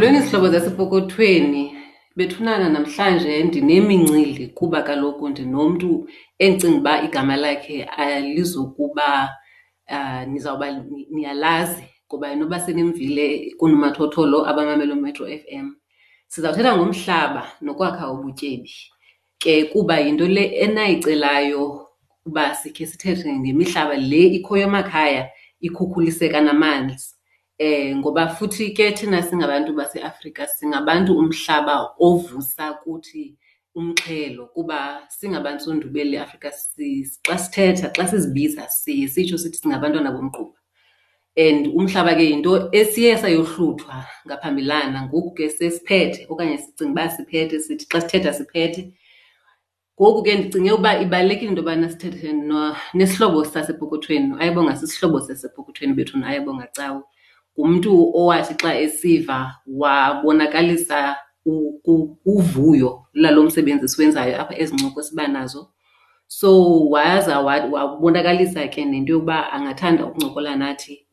Molweni zihlobo zasepokothweni. Bethunana namhlanje ndinemincili kuba kaloku ndinomntu endicinga uba igama lakhe alizukuba uh, nizawuba niyalazi kuba inoba senimvile kunomathotholo abamamela uMetro FM. Sizawuthetha ngomhlaba nokwakha ubutyebi ke kuba yinto le enayicelayo uba sikhe sithethe ngemihlaba le ikhoyo emakhaya ikhukhuliseka namanzi. Eh ngoba futhi ke thina singabantu baseAfrika singabantu umhlaba ovusa kuthi umxhelo kuba singabantsundu beli Afrika xa sithetha xa sizibiza siye sitsho sithi singabantwana bomgquba. And umhlaba ke yinto esiye sayohluthwa ngaphambilana ngoku ke sesiphethe okanye sicinga uba siphethe sithi xa sithetha siphethe. Ngoku ke ndicinge uba ibalulekile into yobana sithethe nesihlobo sasepokothweni. Ayabonga sisihlobo sasepokothweni bethuna ayabonga cawe. Ngumntu owathi xa esiva wabonakalisa uvuyo lalo msebenzi siwenzayo apha ezi ncoko sibanazo. So waza wabonakalisa ke nento yokuba angathanda ukuncokola nathi.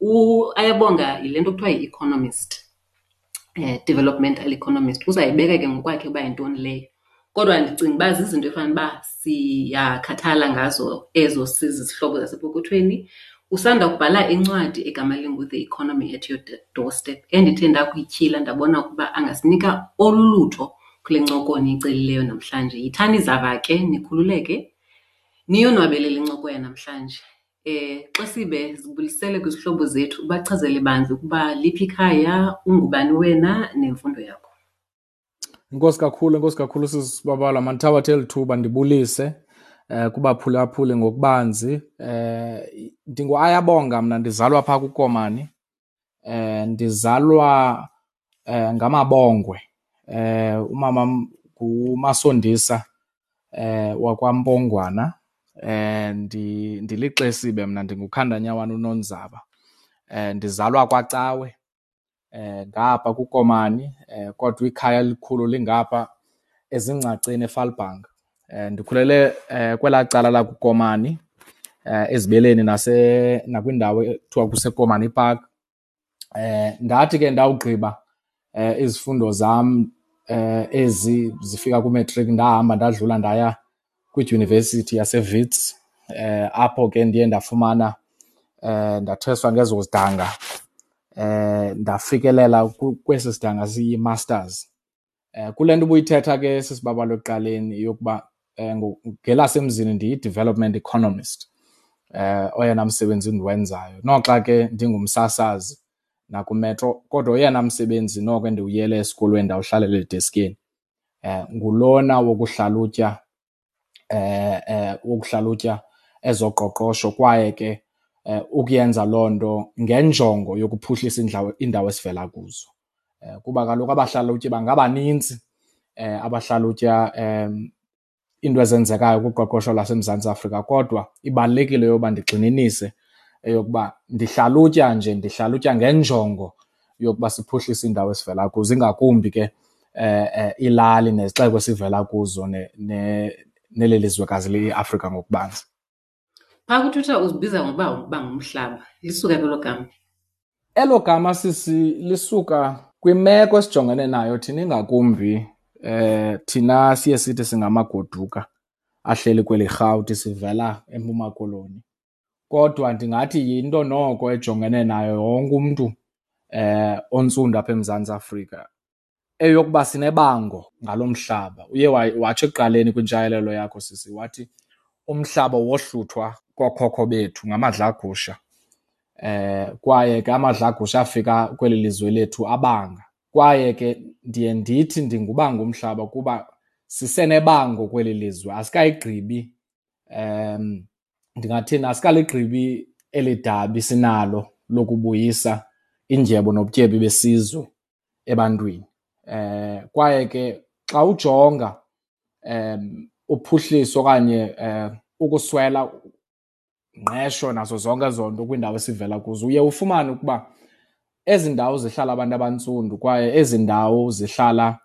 Ayabonga yile nto kuthiwa yi-economist, eh developmental economist. Uzayibeka ke ngokwakhe uba yintoni leyo. Kodwa ndicinga uba zizinto efana uba siyakhathala ngazo ezo sizizihlobo zasepokothweni. Usanda kubhala incwadi egama lingu The Economy at Your Doorstep endithe ndakuyityhila ndabona ukuba angasinika olulutho kule ncoko niyicelileyo namhlanje. Yithani zava ke nikhululeke niyonwabele le ncoko yanamhlanje. Eh Xesibe zibulisele kwizihlobo zethu ubachazele banzi ukuba liphi ikhaya, ungubani wena nemfundo yakho. Inkosi kakhulu, inkosi kakhulu sisibabala. Mandithabathe eli thuba ndibulise eh ngokubanzi. Eh ndinguAyabonga mna ndizalwa phaa kuKomani. Eh ndizalwa eh ngamabongwe. Eh umama nguMasondisa eh wakwaMpongwana. Ndi ndilixesibe mna ndingukhandanyawana uNonzaba. Eh ndizalwa kwaCawe eh ngapha kuKomani eh kodwa ikhaya elikhulu lingapha ezingcaceni eValbank. Eh ndikhulele eh kwelaa cala lakuKomani eh ezibeleni nase nakwindawo ekuthiwa kuseKomani Park. Eh ndathi ke ndawugqiba eh izifundo zam eh ezi zifika kumatric ndahamba ndadlula ndaya kwidyunivesithi yaseWits eh apho ke ndiye ndafumana eh ndatheswa ngezo zidanga eh ndafikelela kwesi sidanga siyi-masters. Eh kule nto ubuyithetha ke sisibabalo ekuqaleni yokuba eh ngelasemzini ndiyi-development economist eh oyena msebenzi ndiwenzayo. Noxa ke ndingumsasazi nakuMetro kodwa oyena msebenzi noko endiwuyele esikolweni ndawuhlalela edeskini eh ngulona wokuhlalutya eh eh wokuhlalutya ezoqoqosho kwaye ke eh ukuyenza loo nto ngenjongo yokuphuhlisa indawo iindawo esivela kuzo. Eh kuba kaloku abahlalutyi bangabanintsi eh abahlalutya em iinto ezenzekayo kuqoqosho lwaseMzantsi Afrika kodwa ibalulekile yoba ndigxininise eyokuba ndihlalutya nje ndihlalutya ngenjongo yokuba siphuhlise iindawo esivela kuzo ingakumbi ke eh eh ilali nezixeko esivela kuzo neli lizwekazi liyiAfrika ngokubanzi. Phaa kuthutha uzibiza ngokuba uba ngumhlaba. Lisuka kwelo gama. Elo gama sisi lisuka kwimeko esijongene nayo thina ingakumbi eh thina siye sithi singamagoduka ahleli kweli rhawuti sivela eMpuma Koloni. Kodwa ndingathi yinto noko ejongene nayo yonke umntu eh ontsundu apha eMzantsi Afrika eyokuba sinebango ngalo mhlaba. Uye watsho ekuqaleni kwintshayelelo yakho sisi wathi umhlaba wohluthwa kokhokho bethu ngamadlagusha. Eh kwaye ke amadlagusha afika kweli lizwe lethu abanga. Kwaye ke ndiye ndithi ndingubanga umhlaba kuba sisenebango kweli lizwe asikayigqibi ndingathini asikaligqibi eli dabi sinalo lokubuyisa indyebo nobutyebi besizwe ebantwini. Eh kwaye ke xa ujonga uphuhliso okanye eh ukuswela ngqesho nazo zonke ezo nto kwiindawo esivela kuzo uye ufumane ukuba ezi ndawo zihlala abantu abantsundu kwaye ezi ndawo zihlala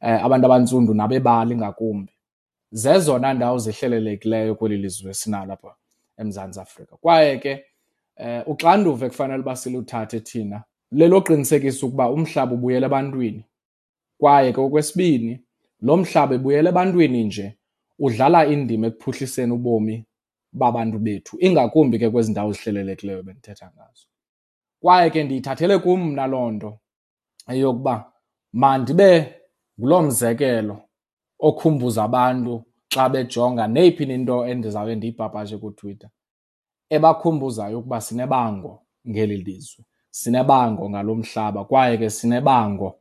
eh, abantu abantsundu nabebali ngakumbi. Zezona ndawo zihlelelekileyo kweli lizwe sinalo apha eMzantsi Afrika. Kwaye ke eh, uxanduva ekufanele uba siluthathe thina leloqinisekisa ukuba umhlaba ubuyela ebantwini. Kwaye ke okwesibini lo mhlaba ebuyela ebantwini nje udlala indima ekuphuhliseni ubomi babantu bethu ingakumbi ke kwezi ndawo zihlelelekileyo bendithetha ngazo. Kwaye ke ndiyithathele kum mna loo nto eyokuba mandibe nguloo mzekelo okhumbuza abantu xa bejonga neyiphi into endizawube ndiyipapashe kuTwitter ebakhumbuzayo ukuba sinebango ngeli lizwe, sinebango ngalo mhlaba kwaye ke sinebango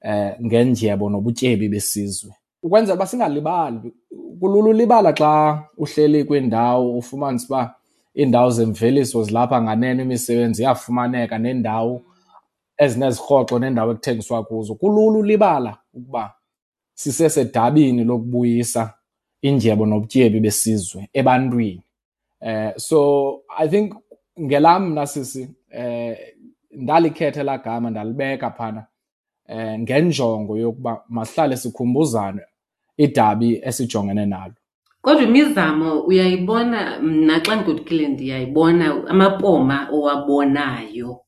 eh ngendyebo nobutyebi besizwe. Ukwenzela uba singalibali, kulula ulibala xa uhleli kwindawo ufumanise uba iindawo zemveliso zilapha nganeno, imisebenzi iyafumaneka neendawo ezinezirhoxo neendawo ekuthengiswa kuzo. Kulula ulibala ukuba sisesedabini lokubuyisa indyebo nobutyebi besizwe ebantwini. Eh so I think ngelam mna sisi eh ndalikhetha elaa gama ndalibeka phana eh ngenjongo yokuba masihlale sikhumbuzane idabi esijongene nalo. Kodwa imizamo uyayibona, mna xa ndigodukile ndiyayibona amapoma owabonayo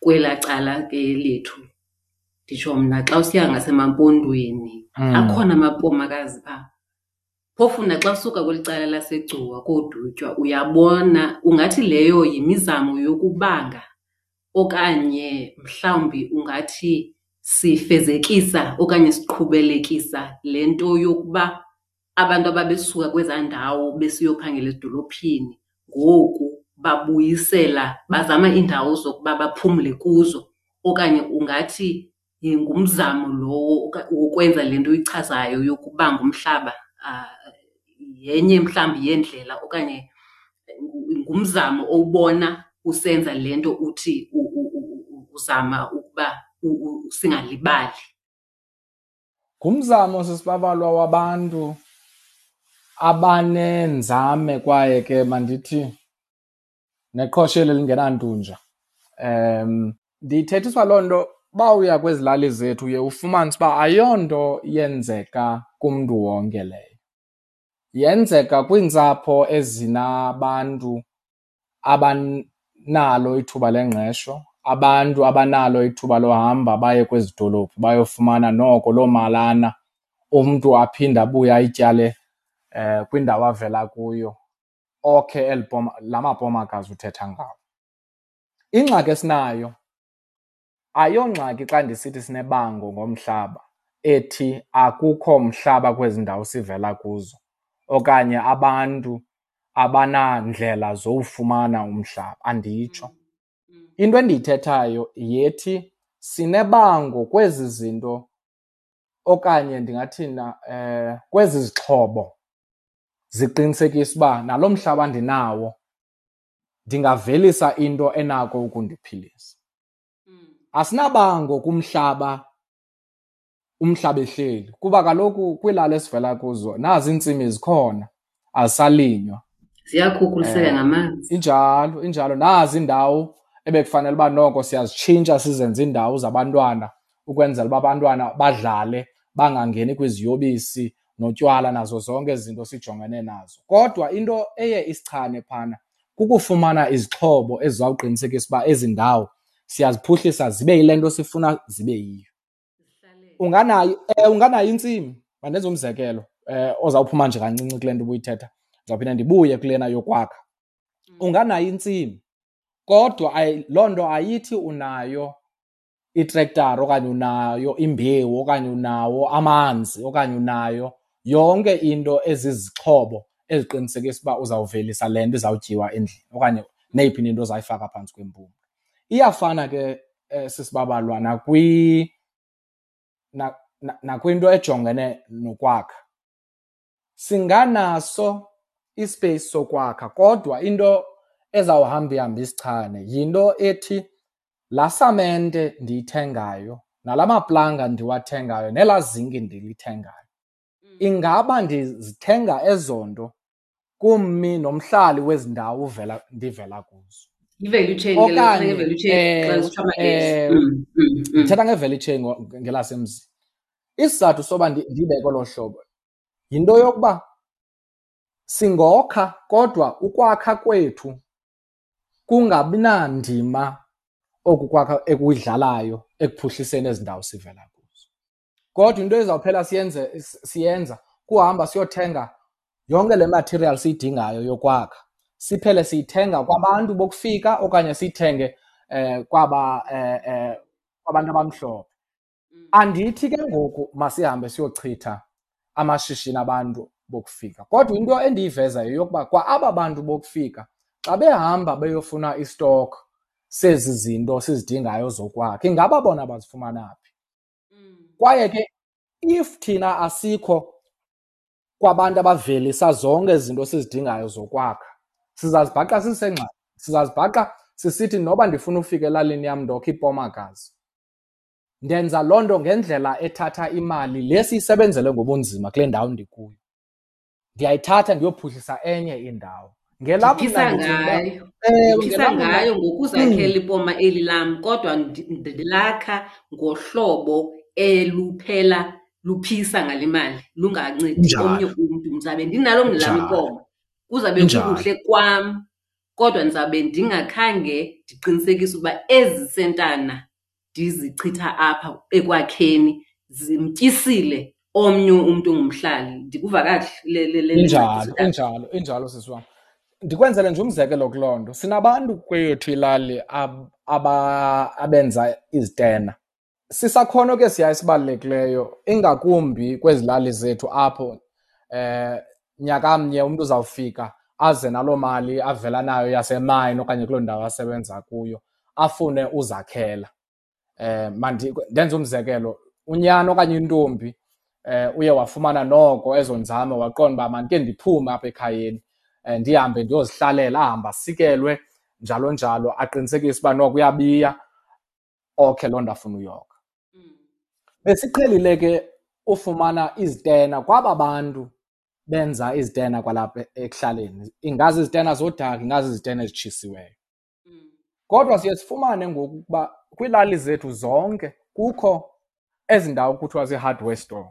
kwelaa cala ke lethu. Nditsho mna xa usiya ngasemaMpondweni akhona amapomakazi phaa. Phofu naxa usuka kweli cala laseGcuwa kooDutywa uyabona, ungathi leyo yimizamo yokubanga okanye mhlawumbi ungathi sifezekisa okanye siqhubelekisa le nto yokuba abantu ababesuka kwezaa ndawo besiyophangela ezidolophini ngoku babuyisela, bazama iindawo zokuba baphumle kuzo. Okanye ungathi ngumzamo lowo wokwenza le nto uyichazayo yokubanga umhlaba yenye mhlawumbi yeendlela okanye ngumzamo owubona usenza le nto uthi uzama ukuba singalibali. Ngumzamo sisibabalwa wabantu abanenzame kwaye ke mandithi neqhoshelo elingenantunja. Um ndiyithethiswa loo nto uba uya kwezi lali zethu uye ufumanise uba ayonto yenzeka kumntu wonke leyo. Yenzeka kwiintsapho ezinabantu abanalo ithuba lengqesho, abantu abanalo ithuba lohamba baye kwezi dolophu bayofumana noko loo malana umntu aphinde abuye ayityale eh kwindawo avela kuyo okhe eli poma, la mapomakazi uthetha ngawo. Ingxaki esinayo ayongxaki xa ndisithi sinebango ngomhlaba ethi akukho mhlaba kwezi ndawo sivela kuzo okanye abantu abanandlela zowufumana umhlaba, anditsho. Into endiyithethayo yethi sinebango kwezi zinto okanye ndingathi na eh kwezi zixhobo ziqinisekisa uba nalo mhlaba ndinawo ndingavelisa into enako ukundiphilisa. Asinabango kumhlaba umhlaba ehleli kuba kaloku kwiilali esivela kuzo nazi iintsimi zikhona azisalinywa. Ziyakhukuliseka ngamanzi. Injalo, injalo. Nazi iindawo ebekufanele uba noko siyazitshintsha sizenze iindawo zabantwana ukwenzela uba abantwana badlale bangangeni kwiziyobisi notywala nazo zonke ezi zinto sijongene nazo. Kodwa into eye isichane phana kukufumana izixhobo ezizawuqinisekisa uba ezi ndawo siyaziphuhlisa zibe yile nto sifuna zibe yiyo. Unganayo, eh, unganayo intsimi, mandenze umzekelo eh ozawuphuma nje kancinci kule nto ubuyithetha, ndizawuphinda ndibuye kulena yokwakha. Unganayo intsimi kodwa loo nto ayithi unayo itrektara okanye unayo imbewu okanye unawo amanzi okanye unayo yonke into ezizixhobo eziqinisekisa uba uzawuvelisa le nto izawutyiwa endlini okanye neyiphi na into ozayifaka phantsi kwempumlo. Iyafana ke eh, sisibabalwa nakwi nakwinto ejongene nokwakha. Singanaso ispace sokwakha kodwa into ezawuhamba ihambe isichane yinto ethi laa samente ndiyithengayo nala maplanga ndiwathengayo nelaa zinki ndilithengayo, ingaba ndizithenga ezo nto kummi nomhlali wezi ndawo uvela ndivela kuzo. I-value chain. Ndithetha nge-value chain ngelasemzini. Isizathu soba ndi- ndiyibeke olo hlobo yinto yokuba singokha kodwa ukwakha kwethu kungabi nandima oku kwakha ekuyidlalayo ekuphuhliseni ezi ndawo sivela kodwa into ezawuphela siyenze siyenza kuhamba siyothenga yonke le material siyidingayo yokwakha. Siphele siyithenga kwabantu bokufika okanye siyithenge eh kwaba eh, eh kwabantu abamhlophe. Andithi ke ngoku masihambe siyochitha amashishini abantu bokufika. Kodwa into endiyivezayo yokuba kwa aba bantu bokufika xa behamba beyofuna istok sezi zinto sizidingayo zokwakha ingaba bona bazifumana kwaye ke if thina asikho kwabantu abavelisa zonke izinto sizidingayo zokwakha sizazibhaqa sisengxaki. Sizazibhaqa sisithi noba ndifuna ufika elalini yam ndokho ipomagazi ndenza loo nto ngendlela ethatha imali le siyisebenzele ngobunzima kule ndawo ndikuyo. Ndiyayithatha ndiyophuhlisa enye indawo. Uba- ngayo. Ndiphisa ngayo ngokuzakhela ipoma eli lam kodwa ndi- ndilakha ngohlobo eluphela luphisa ngale mali lungancedi omnye umntu ndizabe ndinalo mngelam Injalo. ipoma kuzabe kukuhle kwam kodwa ndizabe ndingakhange ndiqinisekise ukuba ezi sentana ndizichitha apha ekwakheni zimtyisile omnye umntu ongumhlali. Ndikuva kakuhle le- le- le- le injalo injalo sisi wam. Ndikwenzele nje umzekelo kuloo nto sinabantu kweyethu ilali ab- abenza izitena. Sisakhono ke siya esibalulekileyo ingakumbi kwezi lali zethu apho eh nyakamnye umntu uzawufika aze naloo mali avela nayo yasemayini okanye kuloo ndawo asebenza kuyo afune uzakhela. Eh mandi ndenze umzekelo unyana okanye intombi eh uye wafumana noko ezo nzame waqonda uba mandike ndiphume apha ekhayeni eh, ndihambe ndiyozihlalela ahambe asikelwe njalo njalo aqinisekise uba noko uyabiya okhe loo nto afuna uyokha besiqhelile ke ufumana izitena kwaba bantu benza izitena kwalapha ekuhlaleni. Ingazi izitena zodaka ingazi izitena ezitshisiweyo. Kodwa siye sifumane ngoku ukuba kwiilali zethu zonke kukho ezi ndawo kuthiwa zii-hardware store.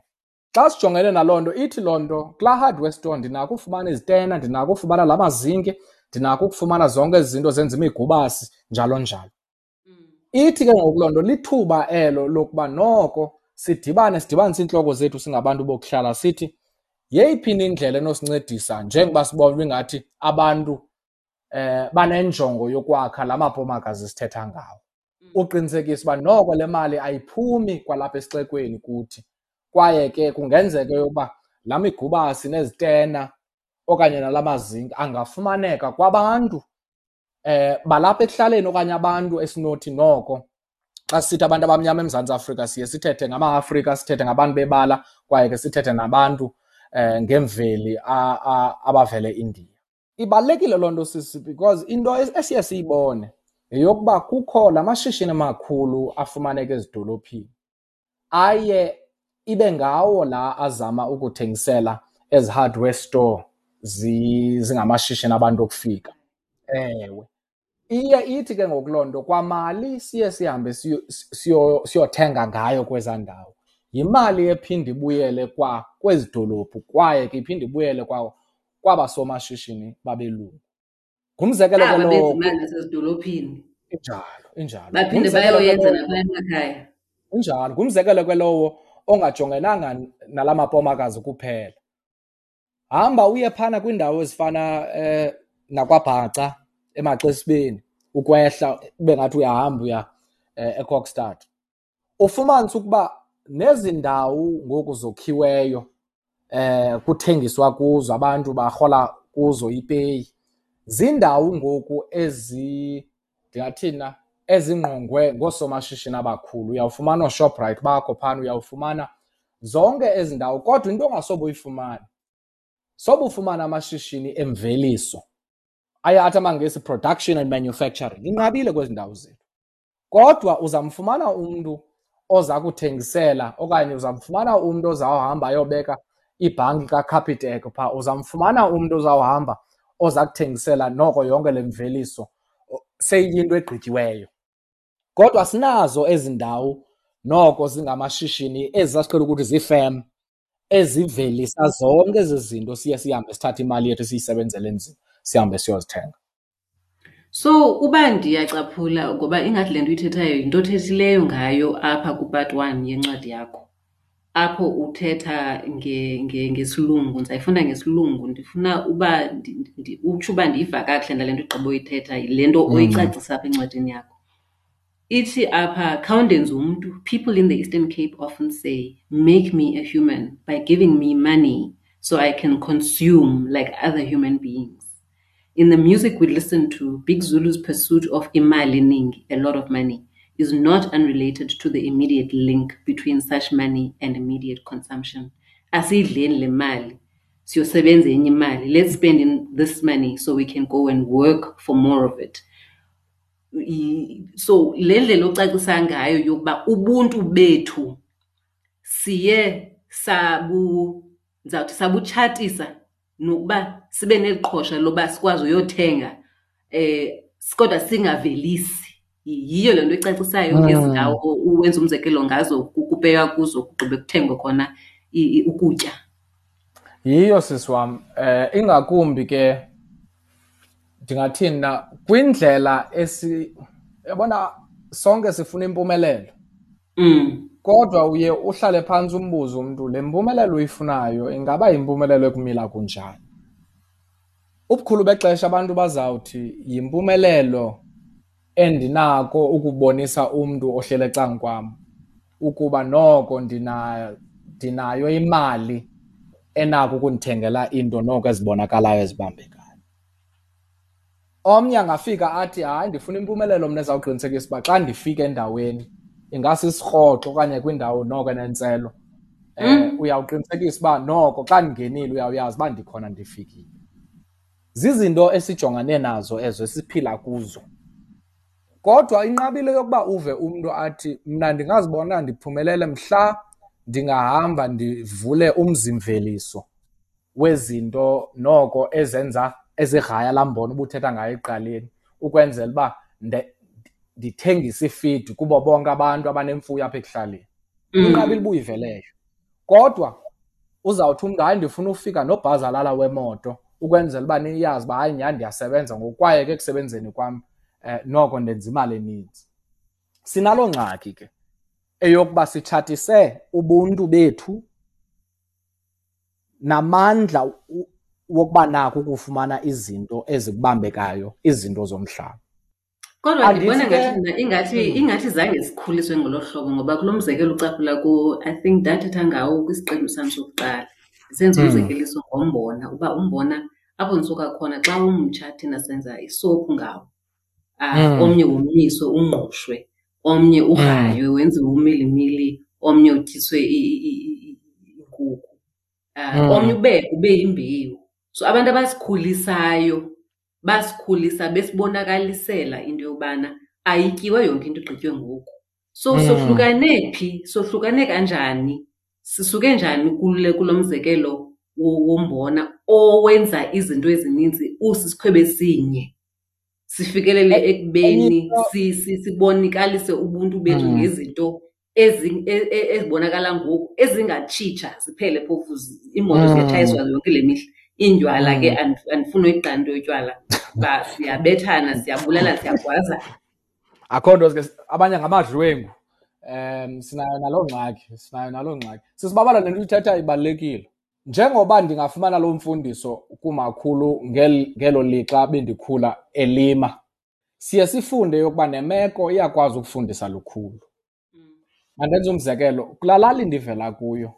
Xa sijongene naloo nto ithi loo nto kulaa hardware store ndinako ufumana izitena ndinako ufumana la mazinki ndinako ukufumana zonke ezi zinto zenza imigubasi njalo njalo. Ithi ke ngoku loo nto lithuba elo lokuba noko sidibane sidibanise iintloko zethu singabantu bokuhlala sithi yeyiphi na indlela enosincedisa njengoba sibona ingathi abantu eh banenjongo yokwakha la mapomakazi sithetha ngawo? Uqinisekisa uba noko le mali ayiphumi kwalapha esixekweni kuthi. Kwaye ke kungenzeka yokuba la migubasi nezitena okanye nala mazinki angafumaneka kwabantu eh balapha ekuhlaleni okanye abantu esinothi noko xa sisithi abantu abamnyama eMzantsi Afrika siye sithethe ngama-Afrika sithethe ngabantu bebala kwaye ke sithethe nabantu eh ngemveli a- a- abavele India. Ibalulekile loo nto sisi because into es- esiye siyibone yeyokuba kukho la mashishini makhulu afumaneka ezidolophini aye ibe ngawo la azama ukuthengisela ezi hardware store zi- zingamashishini abantu okufika. Ewe. Iye ithi ke ngoku loo nto kwamali siye sihambe siyo- siyo- siyothenga ngayo kweza ndawo. Yimali ephinde ibuyele kwa kwezi dolophu kwaye ke iphinde ibuyele kwa kwabasomashishini babelungu ngumzekelo ke aba lowo bezimali nasezidolophini injalo injalo. Baphinde Ngumzekelo ke bayoyenza lowo- naphaya emakhaya. Kunjalo, ngumzekelo ke lowo ongajongenanga nala mapomakazi kuphela. Hamba uye phana kwiindawo ezifana eh nakwaBhaca. Emaxesibeni ukwehla ube ngathi uyahamba uya eh, eKokstad. Ufumanise ukuba nezi ndawo ngoku zokhiweyo eh kuthengiswa kuzo abantu barhola kuzo ipeyi zindawo ngoku ezi ndingathina ezingqongwe ngoosomashishini abakhulu uyawufumana ooShoprite bakho phana uyawufumana zonke ezi ndawo kodwa into ongasobe uyifumane sobe ufumana amashishini emveliso aye athi amangesi production and manufacturing inqabile kwezi ndawo zethu. Kodwa uzamfumana umntu oza kuthengisela okanye uzamfumana umntu ozawuhamba ayobeka ibhanki kaCapitec phaa uzamfumana umntu ozawuhamba oza kuthengisela noko yonke le mveliso o- seyiyinto egqityiweyo. Kodwa sinazo ezi ndawo noko zingamashishini ezi sasiqhela ukuthi ziifem ezivelisa zonke ezi zinto siye sihambe sithathe imali yethu siyisebenzele nzima. Sihambe siyozithenga So uba ndiyacaphula ngoba ingathi le nto uyithethayo yinto othethileyo ngayo apha kupart one yencwadi yakho apho uthetha ngesilungu ndizayifunda ngesilungu ndifuna uba utsho uba ndiyiva kakuhle nale nto ugqiba uyithetha yile nto mm. uyicacisa apha encwadini yakho. Ithi apha khawundenze umntu, people in the Eastern Cape often say, make me a human by giving me money so I can consume like other human beings. In the music we listen to, Big Zulu's pursuit of imali ningi, a lot of money, is not unrelated to the immediate link between such money and immediate consumption. Asiyidleni le mali, siyosebenza enye imali. Let's spend in this money so we can go and work for more of it. So le ndlela ocacisa ngayo yokuba ubuntu bethu siye sabu ndizawuthi sabutshatisa nokuba sibe neli qhosha loba sikwazi uyothenga eh kodwa singavelisi. Yiyo le nto icacisayo ezi ndawo uwenza umzekelo ngazo kupeywa kuzo kugqibe kuthengwe khona ukutya. Yiyo sisi wam. Eh ingakumbi ke ndingathini na kwindlela esi yabona sonke sifuna impumelelo. Mm. Kodwa uye uhlale phantsi umbuzo umntu le mpumelelo uyifunayo ingaba yimpumelelo ekumila kunjani? Ubukhulu bexesha abantu bazawuthi yimpumelelo endinako ukubonisa umntu ohlele ecangkwam ukuba noko ndinayo ndinayo imali enako ukundithengela into noko ezibonakalayo ezibambekayo. Omnye angafika athi hayi ndifuna impumelelo mna ezawuqinisekisa uba xa ndifika endaweni ingasisirhoxo okanye kwindawo noko enentselo um uyawuqinisekisa uba noko xa ndingenile uyawuyazi uba ndikhona ndifikile. Zizinto esijongane nazo ezo esiphila kuzo. Kodwa inqabile yokuba uve umntu athi mna ndingazibona ndiphumelele mhla ndingahamba ndivule umzimveliso wezinto noko ezenza ezigraya laa mbono ubuthetha ngayo ekuqaleni ukwenzela uba ndithengise ifidi kubo bonke abantu abanemfuyo apha ekuhlaleni. Inqabile uba uyiveleyo kodwa uzawuthi umntu hayi ndifuna ufika nobhazalala wemoto ukwenzela uba niyazi uba hayi nyhani ndiyasebenza ngokwaye ke ekusebenzeni kwam um noko ndenza imali eninzi. Sinaloo ngxaki ke eyokuba sitshatise ubuntu bethu namandla wokuba nako ukufumana izinto ezikubambekayo izinto zomhlaba. Kodwa ndibona ngathi mna ingathi ingathi zange sikhuliswe ngolo hlobo ngoba kulo mzekelo ucaphula kuwo i think ndathetha ngawo kwisiqendu sam sokuqala. Senza umzekeliso ngombona uba umbona apho ndisuka khona xa umtsha thina senza isophu ngawo um omnye womiswe ungqushwe omnye ugraywe wenziwe umilimili omnye utyiswe inkukhu um omnye ubekwe ube yimbewu. So abantu abasikhulisayo basikhulisa besibonakalisela into yobana ayityiwe yonke into igqitywe ngoku. So sohlukane phi? Sohlukane kanjani? Sisuke njani kule kulo mzekelo wombona owenza izinto ezininzi usisikhwebe sinye? Sifikelele ekubeni sibonikalise ubuntu bethu ngezinto ezibonakala ngoku ezingatshitsha ziphele phofu iimoto ziyatshayiswa yonke le mihla. Indywala ke andifuni uyiqala into yotywala siyabethana siyabulala siyagwaza akho nto ke abanye ngamadlwengu um sinayo naloo ngxaki sinayo naloo ngxaki. Sisibabala le nto uyithetha ibalulekile. Njengoba ndingafumana loo mfundiso kumakhulu ngelo lixa bendikhula elima siye sifunde yokuba nemeko iyakwazi ukufundisa lukhulu. Mandenze umzekelo kulaa lali ndivela kuyo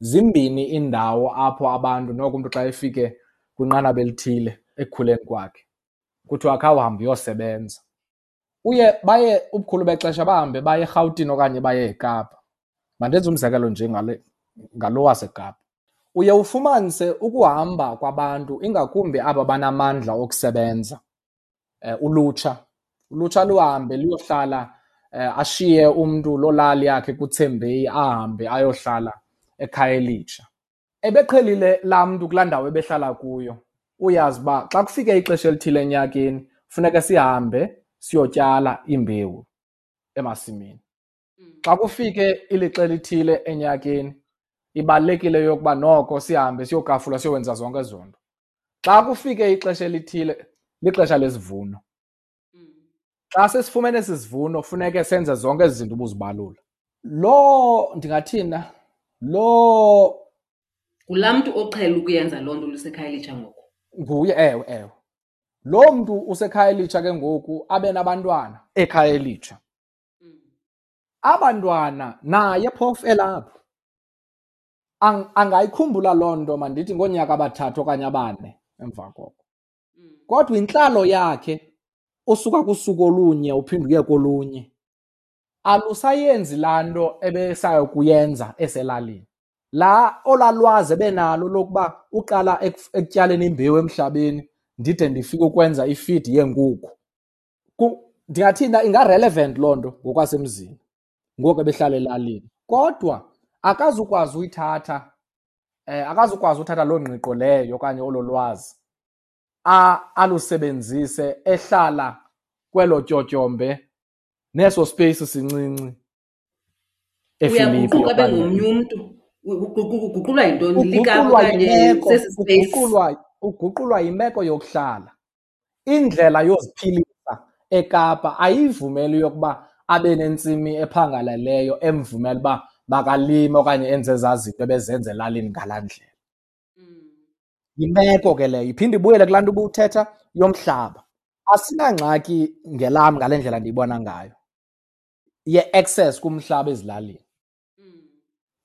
zimbini iindawo apho abantu noko umntu xa efike kwinqanaba elithile ekukhuleni kwakhe kuthiwa khawuhambe uyosebenza. Uye baye ubukhulu bexesha bahambe baye erhawutini okanye baye ekapa. Mandenze umzekelo nje ngalo wasekapa. Uye ufumanise ukuhamba kwabantu ingakumbi aba banamandla okusebenza um ulutsha. Ulutsha luhambe luyohlala um ashiye umntu loo lali yakhe kuthembeyi ahambe ayohlala ekhaya elitsha. Ebeqhelile laa mntu kulaa ndawo ebehlala kuyo. Uyazi uba xa kufike ixesha elithile enyakeni funeka sihambe siyotyala imbewu emasimini. Xa kufike ilixa elithile enyakeni ibalulekile yokuba noko sihambe siyokafula siyowenza zonke ezo nto. Xa kufike ixesha elithile lixesha lesivuno. Xa sesifumene esi sivuno funeke senze zonke ezi zinto ubuzibalula. Loo ndingathina loo ngulaa mntu oqhela ukuyenza loo nto lusekhayelitsha ngoku. Nguye ewe ewe. Loo mntu usekhaya elitsha ke ngoku abe nabantwana ekhaya elitsha. Abantwana naye phofu elapho. Ang- angayikhumbula loo nto mandithi ngoonyaka abathathu okanye abane emva koko. Kodwa intlalo yakhe usuka kusuku olunye uphinde uye kolunye. Alusayenzi laa nto ebesayokuyenza eselalini. Laa olaa lwazi ebenalo lokuba uqala ekuf- ekutyaleni imbewu emhlabeni ndide ndifike ukwenza ifidi yeenkukhu. Ku- ndingathina ingarelevant loo nto ngokwasemzini ngoku ebehlala elalini. Kodwa akazukwazi uyithatha eh akazukwazi uthatha loo ngqiqo leyo okanye olo lwazi a- alusebenzise ehlala kwelo tyotyombe neso space sincinci eFilipi uyaguquka abe okanye- ngomnye umntu. Uguqulwa yintoni? Uguqulwa okanye yimeko sesi space? uguqulwa yimeko yokuhlala. Indlela yoziphilisa ekapa ayivumeli yokuba abe nentsimi ephangaleleyo emvumela uba makalime okanye enze ezaa zinto ebezenza elalini ngalaa ndlela. Yimeko ke leyo iphinde ibuyele kulaa nto ubuthetha yomhlaba. Asinangxaki ngelam ngale ndlela ndiyibona ngayo ye-access kumhlaba ezilalini.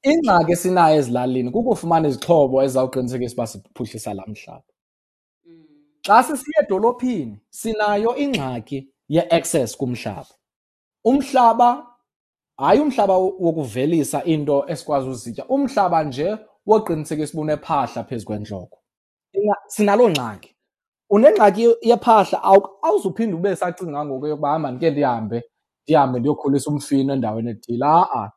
Ingxaki esinayo ezilalini kukufumana izixhobo ezizawuqinisekisa uba siphuhlisa laa mhlaba. Xa sisiya edolophini sinayo ingxaki ye-access kumhlaba. Umhlaba hayi umhlaba wo- wokuvelisa into esikwazi uzitya umhlaba nje woqinisekisa uba unephahla phezu kwentloko sinaloo ngxaki. Unengxaki yephahla awu- awuzuphinde ube sacinga ngoku yokuba hamba ndike ndihambe ndihambe ndiyokhulisa umfino endaweni ethile. Ha-a.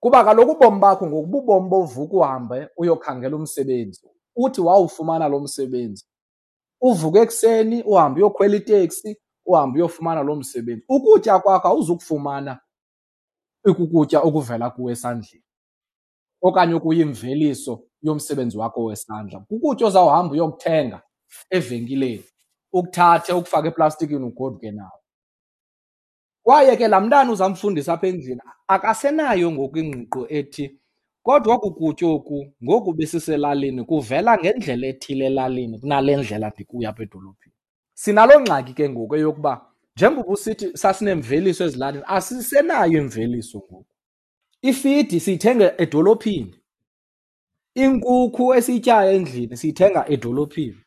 Kuba kaloku ubomi bakho ngoku bubomi bovuka uhambe uyokhangela umsebenzi. Uthi wawufumana lo msebenzi uvuke ekuseni uhambe uyokhwela iteksi uhambe uyofumana lo msebenzi. Ukutya kwakho awuzukufumana ikukutya okuvela kuwe esandleni okanye okuyimveliso yomsebenzi wakho wesandla. Kukutya ozawuhamba uyokuthenga evenkileni ukuthathe ukufake eplastikini ugoduke nawo. Kwaye ke laa mntana uzamfundisa apha endlini akasenayo ngoku ingqiqo ethi kodwa oku kutya oku ngoku besiselalini kuvela ngendlela ethile elalini kunale ndlela ndikuyo apha edolophini. Sinaloo ngxaki ke ngoku eyokuba njengoba usithi sasinemveliso ezilalini asisenayo imveliso ngoku. Ifidi siyithenga edolophini inkukhu esiyityayo endlini siyithenga edolophini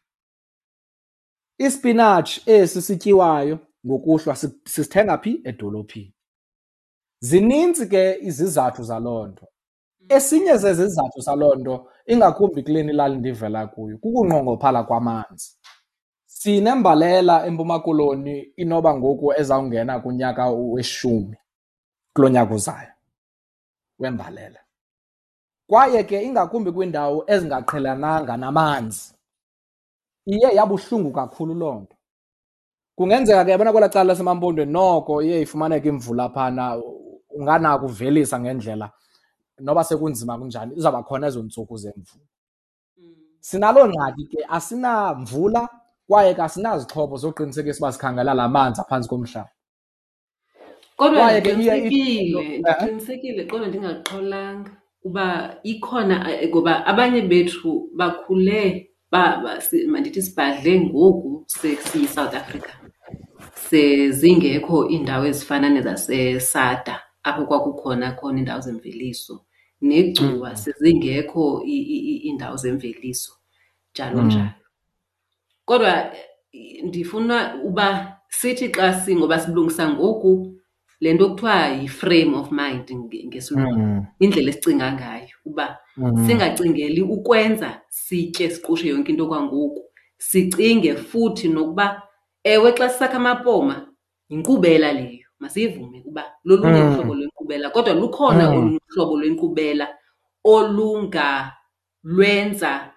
ispinatshi esi sityiwayo. Ngokuhlwa si- sisithenga phi edolophini. Zininzi ke izizathu zaloo nto. Esinye zezizathu saloo nto ingakumbi kuleni lali ndivela kuyo kukunqongophala kwamanzi. Sinembalela empuma koloni inoba ngoku ezawungena kunyaka weshumi kulo nyaka uzayo wembalela. Kwaye ke ingakumbi kwiindawo ezingaqhelananga namanzi iye yabuhlungu kakhulu loo nto. Kungenzeka ke yabona kwelaa cala lasemampondweni noko iye ifumaneke imvula phana unganako uvelisa ngendlela noba sekunzima kunjani izawuba khona ezo ntsuku zemvula. Sinaloo ngxaki ke asinamvula kwaye ke asinazixhobo zoqinisekisa uba sikhangela la manzi aphantsi komhlaba. Kodwa iye ndiqinisekile kodwa ndingaxolanga uba ikhona eh, ngoba abanye bethu bakhule mandithi sibhadle ngoku siyi-south africa sezingekho iindawo ezifana nezasesada apho kwakukhona khona iindawo zemveliso negcuwa sezingekho i- i- iindawo zemveliso njalo Mm. njalo kodwa eh, ndifuna uba sithi xa si ngoba silungisa ngoku le nto kuthiwa yi-frame of mind nge- ngesilungu Mm. indlela esicinga ngayo uba Mm. singacingeli ukwenza sitye siqushe yonke into kwangoku sicinge futhi nokuba ewe xa sisakha amapoma yinkqubela leyo masiyivume ukuba lolunye Mm. uhlobo lwenkqubela kodwa lukhona Mm. olunye uhlobo lwenkqubela olungalwenza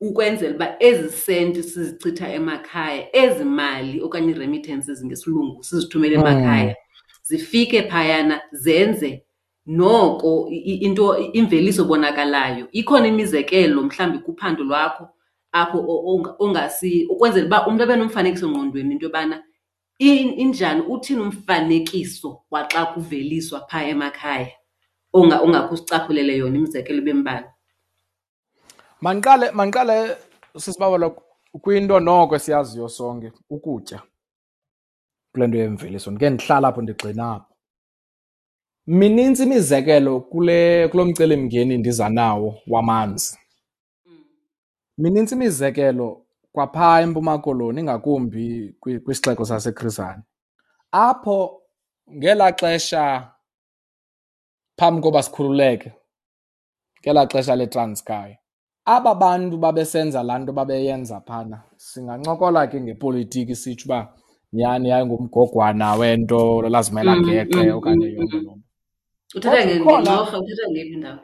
ukwenzela uba ezi senti sizichitha emakhaya ezi mali okanye ii-remittances ngesilungu sizithumele Mm. emakhaya zifike phayana zenze noko into imveliso bonakalayo ikhona imizekelo mhlawumbi kuphando lwakho apho ongasi ukwenzela uba umntu abe nomfanekiso ngqondweni into yobana injani uthini umfanekiso waxa kuveliswa phaa emakhaya onga ongakusicaphulele yona imizekelo bembala Mandiqale mandiqale sisibabala kwinto noko esiyaziyo sonke ukutya kule nto yemveliso. Ndike ndihlala apho ndigxina apho. Minintsi imizekelo kule kulo mcelimngeni ndiza nawo wamanzi. Minintsi imizekelo kwaphaa eMpuma Koloni ingakumbi kwi- kwisixeko saseChris Hani apho ngelaa xesha phambi koba sikhululeke ngelaa xesha leTranskei aba bantu babesenza laa nto babeyenza phana singancokola ke ngepolitiki sitsho uba nyhani yayingumgogwana wento lazimela Mm, geqe mm, okanye mm, yonke mm. loo nto. uthetha Kodwa nge- ikhona- ngencorha uthetha ngeyiphi indawo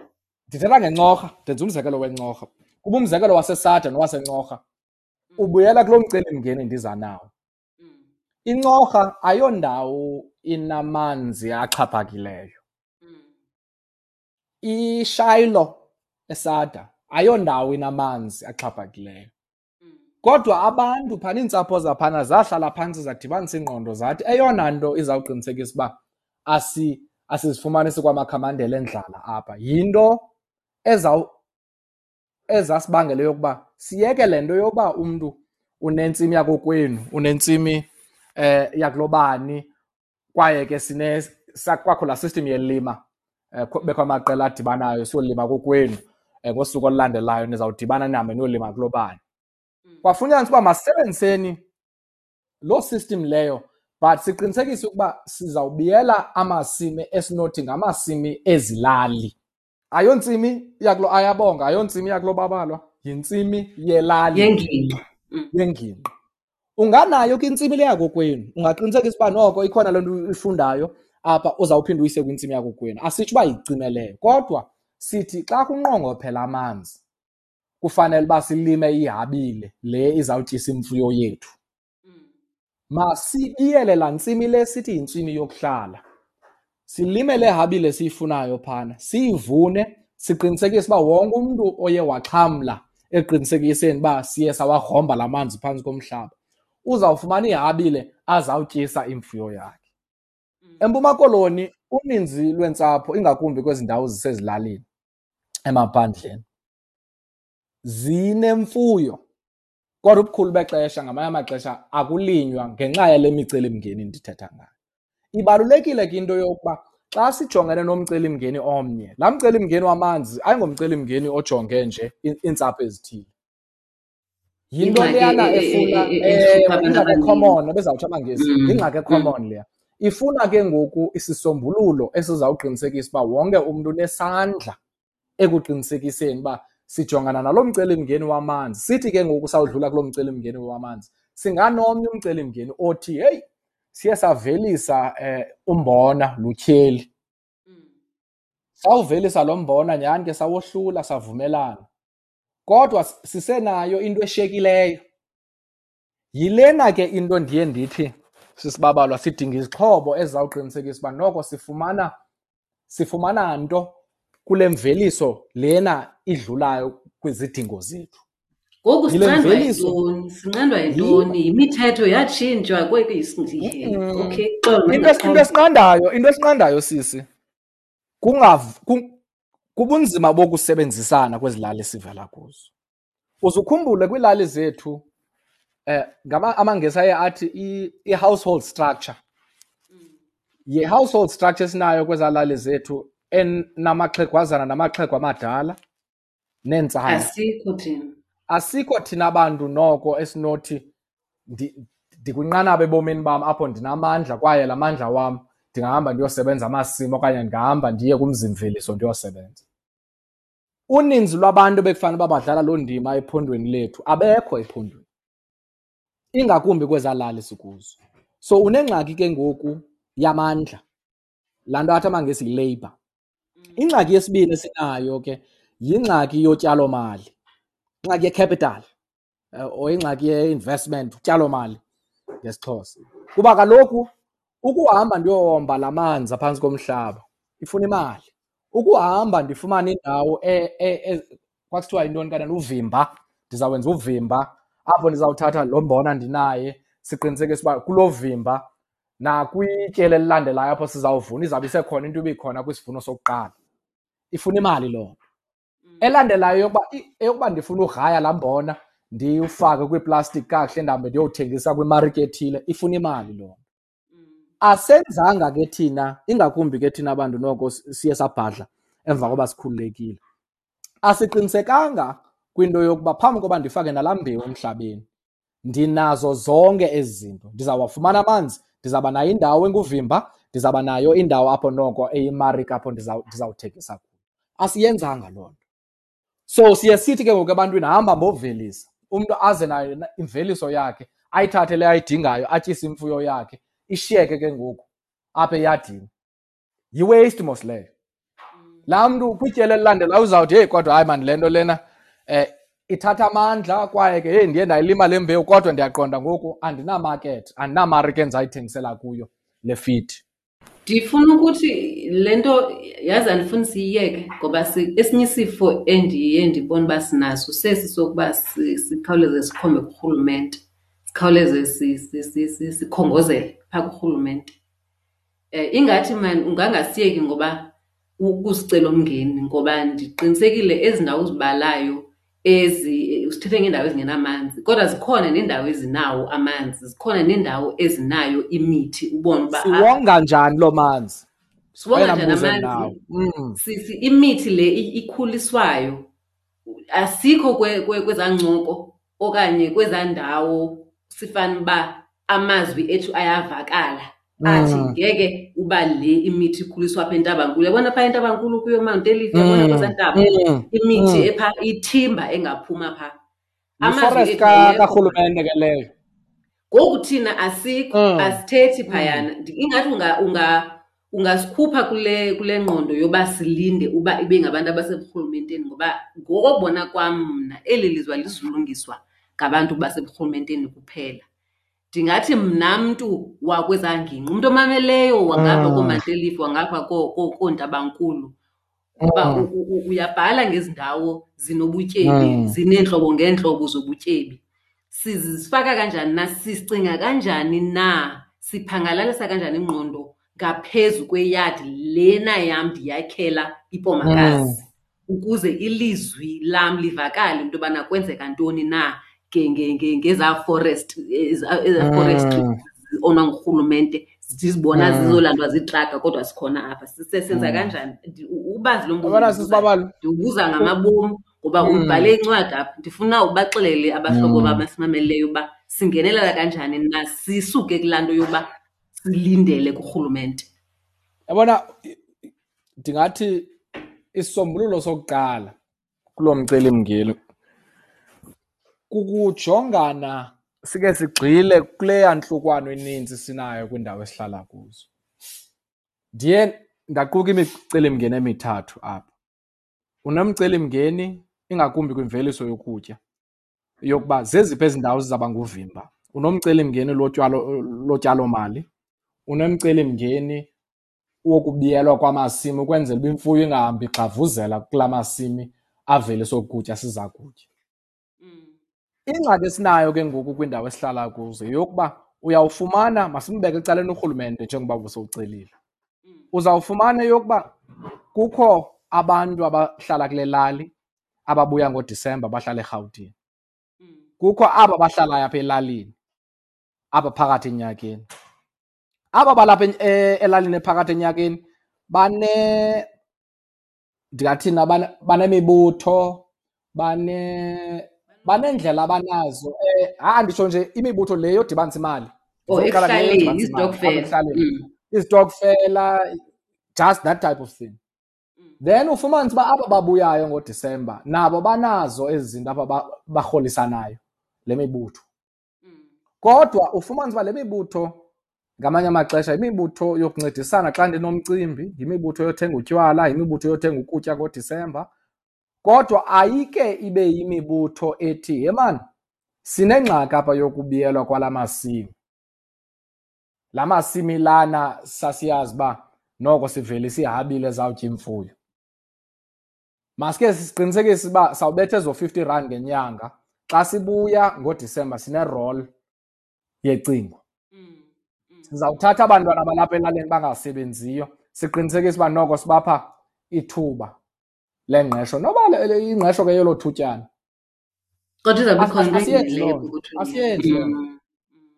Ndithetha ngencorha, ndenza umzekelo wencorha. Kuba umzekelo wasesada nowasencorha ubuyela kulo mcelimngeni ndiza nawo. Mm, Incorha ayondawo inamanzi axhaphakileyo. mm, iShayilo esada ayondawo inamanzi axhaphakileyo. mm, Kodwa abantu phana iintsapho zaphana zahlala phantsi zadibanisa iingqondo zathi eyona nto izawuqinisekisa uba asi asizifumanisi kwamakhamandela endlala apha yinto ezaw ezasibangela yokuba siyeke le nto yokuba umntu unentsimi yakokwenu unentsimi eh yakulobani kwaye ke sine kwakho laa system yelima eh, kho- bekho amaqela adibanayo siyolima kokwenu eh, ngosuku olulandelayo nizawudibana nihambe niyolima kulobani mm. kwafunyaniswa uba masisebenziseni loo system leyo but siqinisekise ukuba sizawubiyela amasimi esinothi ngamasimi ezilali ayontsimi yakulo ayabonga. Ayontsimi yakulo babalwa. Yintsimi yelali. Yengingqi. Mm, yengingqi. Unganayo ke intsimi le yakokwenu. Ungaqinisekisa uba noko ikhona le nto uyifundayo apha uzawuphinda uyise kwintsimi yakokwenu. Asitsho uba yicimeleyo kodwa sithi xa kunqongophela amanzi kufanele uba silime ihabile le izawutyisa imfuyo yethu. Mm, masibiyele laa ntsimi le sithi yintsimi yokuhlala. Silime le habile siyifunayo phana. Siyivune siqinisekise uba wonke umntu oye waxhamla eqinisekiseni uba siye sawagromba la manzi phantsi komhlaba. Uzawufumana ihabile azawutyisa imfuyo yakhe. Mm. empuma koloni uninzi lweentsapho ingakumbi kwezi ndawo zisezilalini emaphandleni zinemfuyo. Kodwa ubukhulu bexesha ngamanye amaxesha akulinywa ngenxa yale micelimngeni ndithetha ngayo. Ibalulekile ke into yokuba xa sijongene nomcelimngeni omnye laa mcelimngeni wamanzi ayingomcelimngeni ojonge nje iintsapho ezithile. Yinto leyana e- e- efuna ehlupha abantu ingxaki abaninzi. ecommon ebezawuthi abangesi Mm, ingxaki ecommon leya. Ifuna ke ngoku isisombululo esizawuqinisekisa uba wonke umntu unesandla ekuqinisekiseni uba sijongana nalo mcelimngeni wamanzi. Sithi ke ngoku sawudlula kulo mcelimngeni wamanzi singanomnye umcelimngeni othi heyi siye savelisa eh, umbona lutyheli Mm, sawuvelisa lo mbona nyhani ke sawohlula savumelana. Kodwa sisenayo into eshiyekileyo. Yilena ke into ndiye ndithi sisibabalwa sidinga izixhobo ezizawuqinisekisa uba noko sifumana sifumana nto kule mveliso lena idlulayo kwizidingo zethu. Ngoku Yile sinqandwa mveliso. yintoni sinqandwa yintoni imithetho yatshintshwa kweli Mm-mm. okay xolo into esi- into esinqandayo into esinqandayo sisi kungav- ku- kubunzima bokusebenzisana kwezi lali sivela kuzo. Uze ukhumbule kwiilali zethu eh ngama amangesi aye athi i- i-household structure. Yi-household structure esinayo kwezaa lali zethu enamaxhegwazana namaxhego amadala neentsana. Asikho thina. Asikho thina bantu noko esinothi ndi- ndikwinqanaba ebomini bam apho ndinamandla kwaye la mandla wam ndingahamba ndiyosebenza amasimi okanye ndingahamba ndiye kumzimveliso ndiyosebenza. Uninzi lwabantu bekufanele uba badlala loo ndima ephondweni lethu abekho ephondweni ingakumbi kwezaa lali sikuzo. So unengxaki ke ngoku yamandla laa nto athi amangesi yi-labour ingxaki yesibini esinayo ke yingxaki yotyalomali. Ingxaki yecapital eh, or ingxaki ye-investment utyalomali ngesixhosa. Kuba kaloku ukuhamba ndiyohomba la manzi aphantsi komhlaba ifuna imali. Ukuhamba ndifumane indawo e- e- e- kwakuthiwa yintoni kanene uvimba. Ndizawwenza uvimba apho ndizawuthatha lo mbona ndinaye siqinisekise uba kulo vimba nakwityeli elilandelayo apho sizawuvuna izawube isekhona into ibikhona kwisivuno sokuqala. Ifuna imali loo elandelayo yokuba eyokuba ndifuna ugraya laa mbona ndiwufake kwiiplastiki kakuhle ndihambe ndiyowuthengisa kwimarike ethile ifuna imali loo nto. Asenzanga ke thina ingakumbi ke thina abantu noko siye sabhadla emva koba sikhululekile. Asiqinisekanga kwinto yokuba phambi koba ndifake nalaa mbewu emhlabeni ndinazo zonke ezi zinto. Ndizawafumana amanzi ndizawuba nayo indawo enguvimba ndizawuba nayo indawo apho noko eyimarike apho ndizawuthengisa kuyo. Asiyenzanga loo nto. So siye sithi ke ngoku ebantwini hamba mbovelisa umntu aze nayo imveliso yakhe ayithathe le ayidingayo atyise imfuyo yakhe ishiyeke ke ngoku apha eyadini. Yi-waste mos leyo. Laa mntu kwityeli elilandelayo uzawuthi heyi kodwa hayi mani le nto lena um ithatha amandla kwaye ke heyi ndiye ndayilima le mbewu kodwa ndiyaqonda ngoku andinamakethi andinamarike endizayithengisela kuyo le fidi ndifuna ukuthi le nto yazi andifuni siyiyeke ngoba esinye isifo endiye ndibone uba sinaso sesi sokuba sikhawuleze sikhombe kurhulumente sikhawuleze sikhongozele phaa kurhulumente. Um ingathi mani ungangasiyeki ngoba kusicela umngeni ngoba ndiqinisekile ezi ndawo uzibalayo ezi sithethe ngeendawo ezingenamanzi kodwa zikhona neendawo ezinawo amanzi zikhona neendawo ezinayo imithi ubone uba siwonga njani loo manzi siwonga njani amanzi Mm. sisi imithi le ikhuliswayo asikho kwezaa ncoko okanye kwezaa ndawo sifane uba amazwi ethu ayavakala athi Mm. ngeke uba le imithi ikhuliswa apha entabankulu yabona phaa entabankulu kuyo mount elifa yabona kwezaa ntaba Mm. imithi Mm. epha ithimba engaphuma phaa Yiforest ethu ka- engekho. karhulumente ke leyo ngoku thina asikho Mm. asithethi phayana Ndi- ingathi unga- unga- ungasikhupha kule kule ngqondo yoba silinde uba ibe ngabantu abaseburhulumenteni ngoba ngokobona kwam mna eli lizwe alizulungiswa ngabantu baseburhulumenteni kuphela ndingathi mna mntu wakwezaa ngingqi umntu omameleyo wangapha Mm. koomantelifi wangapha koo- koo- koontabankulu ngoba Mm. uyabhala ngezi ndawo zinobutyebi Mm. zineentlobo ngeentlobo zobutyebi sizifaka kanjani na sicinga kanjani na siphangalalisa kanjani ingqondo ngaphezu kweyadi lena yam ndiyakhela ipomakazi ukuze ilizwi lam livakale into yobana kwenzeka ntoni na nge- nge- nge- ngezaa forest eza- ezaa forestry Mm. onwa ngurhulumente sizibona Mm. zizolandwa ziitraka kodwa sikhona apha senza Mm. kanjani ubazi lo mbuzo Yabona ndiwubuzayo. sisibabalu ndiwubuza ngamabomi ngoba Mm. ubhale incwadi apha ndifuna ubaxelele abahlobo bam asimameleyo uba singenelela kanjani na sisuke kulaa nto yokuba silindele kurhulumente yabona ndingathi isisombululo sokuqala kulo mcelimngeni kukujongana sike sigxile kule yantlukwano eninzi sinayo kwiindawo esihlala kuzo. Ndiye ndaquka imicelimngeni emithathu apha. Unomcelimngeni ingakumbi kwimveliso yokutya yokuba zeziphi ezi ndawo zizawuba nguvimba. Unomcelimngeni lotyalo lotyalomali unomcelimngeni wokubiyelwa kwamasimi ukwenzela uba imfuyo ingahambi ixhavuzela kula masimi avelisa oku kutya siza kutya. Ingxaki esinayo ke ngoku kwiindawo esihlala kuzo yokuba uyawufumana masimbeke ecaleni urhulumente njengoba busowucelile uzawufumana yokuba kukho abantu abahlala kule lali ababuya ngodisemba bahlala erhawutini. Kukho aba bahlalayo apha elalini apha phakathi enyakeni. Aba balapha e- elalini ephakathi enyakeni bane ndingathina bane- banemibutho bane banendlela abanazo um ha nditsho nje imibutho le yodibanisa imali. Imali, apha izitokfela just that type of thing. Then ufumanise uba aba babuyayo ngodisemba nabo banazo ezi zinto apha barholisanayo le mibutho. Kodwa ufumanise uba le mibutho ngamanye amaxesha yimibutho yokuncedisana. Xa ndinomcimbi yimibutho yothenga utywala yimibutho yothenga ukutya ngodisemba kodwa ayike ibe yimibutho ethi ye mani sinengxaki apha yokubiyelwa kwala masimi. La masimi lana sasiyazi uba noko sivelisa ihabile ezawutya imfuyo. Maske siqinisekise uba sawubetha ezo 50 rand ngenyanga xa sibuya ngodisemba sinerol yecingo. Sizawuthatha abantwana balapha elalini bangasebenziyo siqinisekise uba noko sibapha ithuba. Lengqesho noba ingqesho ke yelo thutyana. Kodwa izawube ikhona asiyenzi nto.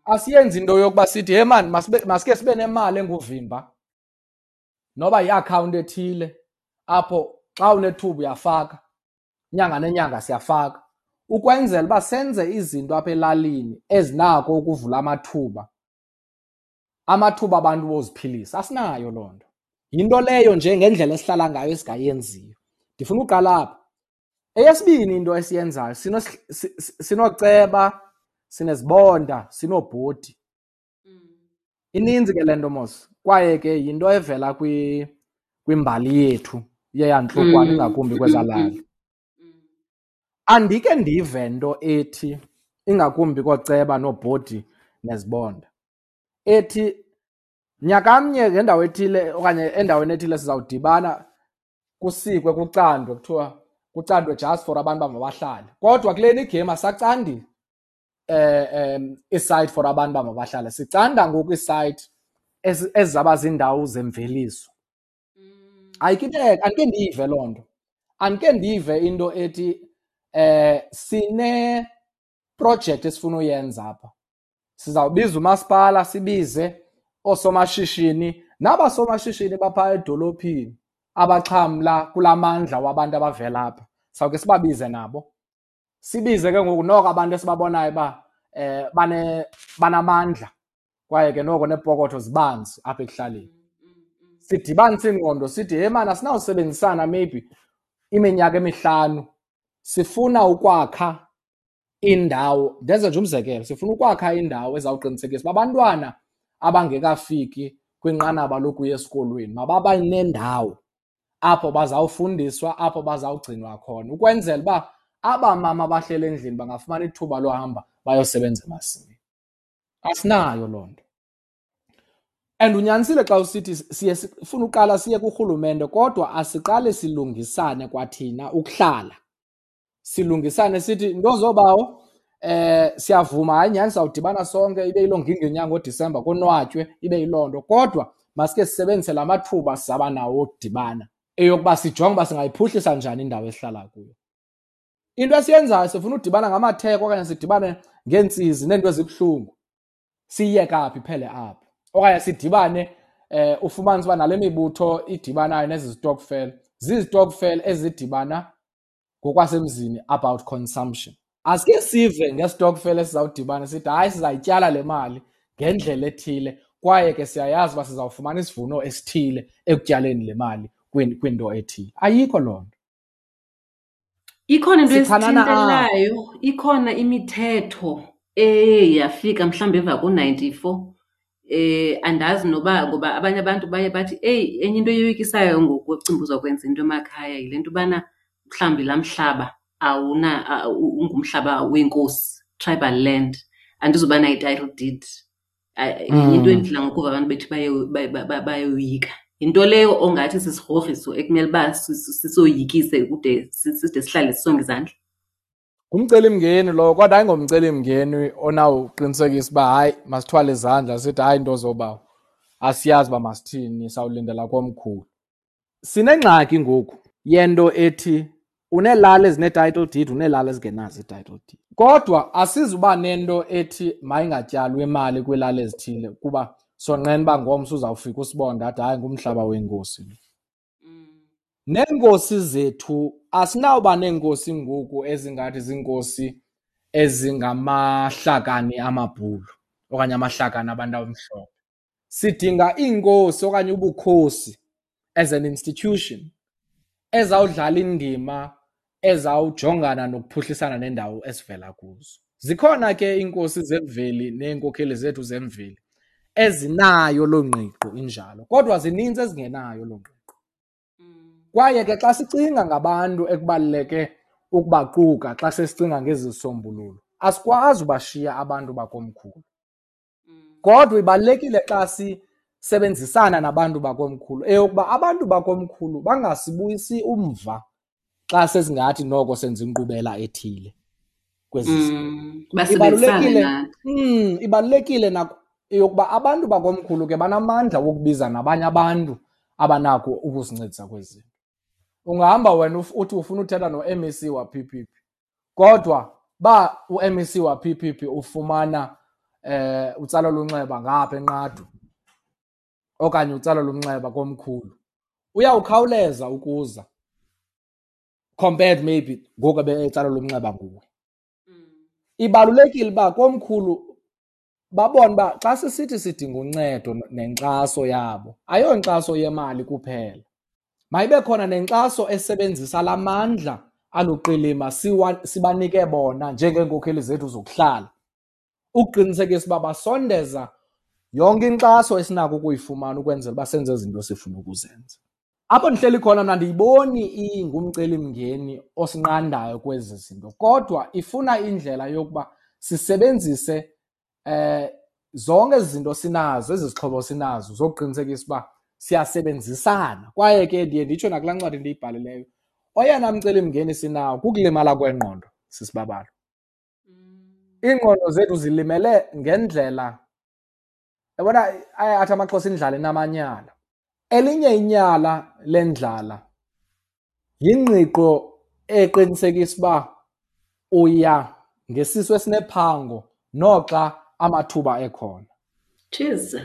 asiyenzi into yokuba sithi he mani masike sibe nemali enguvimba. Noba yiakhawunti ethile apho xa unethuba uyafaka inyanga nenyanga siyafaka. Ukwenzela uba senze izinto apha elalini ezinako ukuvula amathuba. Amathuba abantu boziphilisa asinayo loo nto. Yinto leyo nje ngendlela esihlala ngayo esingayenziyo. Ndifuna uqala apha eyesibini into esiyenzayo sinoceba sinezibonda sinobhodi ininzi ke le nto mos kwaye ke yinto evela kwimbali yethu yeyantlukwano ingakumbi kwezalali. Andike ndive nto ethi ingakumbi kooceba noobhodi nezibonda. Ethi nyakamnye ngendawo ethile okanye endaweni ethile sizawudibana kusikwe kucandwe kuthiwa kucandwe just for abantu bamabahlale kodwa kuleni igame asacandi eh um isite for abantu bamabahlale sicanda ngoku isite ezizaba ziindawo zemveliso. Ayikiteka andike ndiyive loo nto. Andike ndive into ethi eh sine project esifuna uyenza apha. Sizawubiza umasipala sibize oosomashishini nabasomashishini baphaa edolophini abaxhamla kulaa mandla wabantu abavela apha. Sawuke sibabize nabo. Sibize ke ngoku noko abantu esibabonayo uba eh bane banamandla kwaye ke noko neepokotho zibanzi apha ekuhlaleni. Sidibanise ingqondo sithi he mani asinawusebenzisana maybe iminyaka emihlanu sifuna ukwakha indawo. Ndenze nje umzekelo sifuna ukwakha indawo ezawuqinisekisa uba abantwana abangekafiki kwinqanaba lokuya esikolweni mababa nendawo apho bazawufundiswa apho bazawugcinwa khona. Ukwenzela uba aba mama bahlele endlini bangafumana ithuba lohamba bayosebenza emasimini. Asinayo loo nto. And unyanisile xa usithi siye sifuna uqala siye kurhulumente kodwa asiqale silungisane kwathina ukuhlala. Silungisane sithi nto zobawo eh siyavuma hayi nyhani sawudibana sonke ibe yiloo ngingo yenyanga ngodisemba konwatywe ibe yiloo nto. Kodwa masike sisebenzise la mathuba sizaba nawo okudibana. Eyokuba sijonge uba singayiphuhlisa njani indawo esihlala kuyo. Into esiyenzayo sifuna udibana ngamatheko okanye sidibane ngeentsizi neento ezibuhlungu. Siyiyeka phi iphele apho? Okanye sidibane eh ufumanise uba nale mibutho idibanayo nezi zitokfel zizitokfel ezidibana ngokwasemzini about consumption. Asike sive ngestokfel esizawudibana sithi hayi sizayityala le mali ngendlela ethile kwaye ke siyayazi uba sizawufumana isivuno esithile ekutyaleni le mali. Kwinto ethile ayikho loo nto. Ikhona into esithintelayo ikhona imithetho eye yafika mhlawumbi emva ko-ninety-four eh andazi noba ngoba abanye abantu baye bathi eyi enye into eyoyikisayo ngokucinga uzawukwenza into emakhaya yile nto ubana mhlawumbi laa mhlaba awuna ungumhlaba weenkosi tribal land. Andizuba nayo i-title deed into endidla ngokuva abantu bethi bayoyika yinto leyo ongathi sisigrogriso ekumele uba sisoyikise kude side sihlale sisonge izandla. Ngumcelimngeni lowo kodwa ayingomcelimngeni onawuqinisekisa uba hayi masithwale izandla sithi hayi nto zobawo asiyazi uba masithini sawulindela komkhulu. Sinengxaki ngoku yento ethi uneelali ezine-title deed uneelali ezingenazo i-title deed. Kodwa asizuba nento ethi mayingatyalwa imali kwiilali ezithile kuba sonqena uba ngomso uzawufika usibonda athi hayi ngumhlaba wenkosi lo neenkosi zethu asinawuba neenkosi ngoku ezingathi ziinkosi ezingamahlakani amabhulu okanye amahlakani abantu abamhlophe. Sidinga iinkosi okanye ubukhosi as an institution ezawudlala indima ezawujongana nokuphuhlisana nendawo esivela kuzo. Zikhona ke iinkosi zemveli neenkokheli zethu zemveli ezinayo loo ngqiqo injalo kodwa zininzi ezingenayo loo ngqiqo kwaye ke xa sicinga ngabantu ekubaluleke ukubaquka xa sesicinga ngezi zisombululo asikwazi ubashiya abantu bakomkhulu kodwa ibalulekile xa sisebenzisana nabantu bakomkhulu eyokuba abantu bakomkhulu bangasibuyisi umva xa sesingathi noko senza inkqubela ethile kwezi zinto. Mm, basebenzisane Ibalulekile nathi. mm, ibalulekile na yokuba abantu bakomkhulu ke banamandla wokubiza nabanye abantu abanako ukusincedisa kwezi zinto. Ungahamba wena uf- uthi ufuna uthetha no-MEC wa-PPP kodwa ba u-MEC wa-PPP ufumana eh utsalo lunxeba ngapha enqathu okanye utsalo lumnxeba komkhulu uyawukhawuleza ukuza compared maybe ngoku betsalo lumnxeba nguwe ibalulekile uba komkhulu babone uba xa sisithi sidinga uncedo nenkxaso yabo ayonkxaso yemali kuphela. Mayibe khona nenkxaso esebenzisa la mandla aluqilima sibanike bona njengeenkokheli zethu zokuhlala. Ukuqinisekisa uba basondeza yonke inkxaso esinako ukuyifumana ukwenzela uba senze izinto sifuna ukuzenza. Apho ndihleli khona mna ndiyiboni ingumcelimngeni osinqandayo kwezi zinto kodwa ifuna indlela yokuba sisebenzise eh zonke ezi zinto sinazo ezi zixhobo sinazo zokuqinisekisa uba siyasebenzisana. Kwaye ke ndiye nditsho nakulaa ncwadi ndiyibhalileyo oyena mcelimngeni sinawo kukulimala kwengqondo sisibabalo iingqondo zethu zilimele ngendlela yabona athi amaxhosa indlala inamanyala. Elinye inyala lendlala yingqiqo eqinisekisa uba uya ngesisu esinephango noxa amathuba ekhona. Jeez.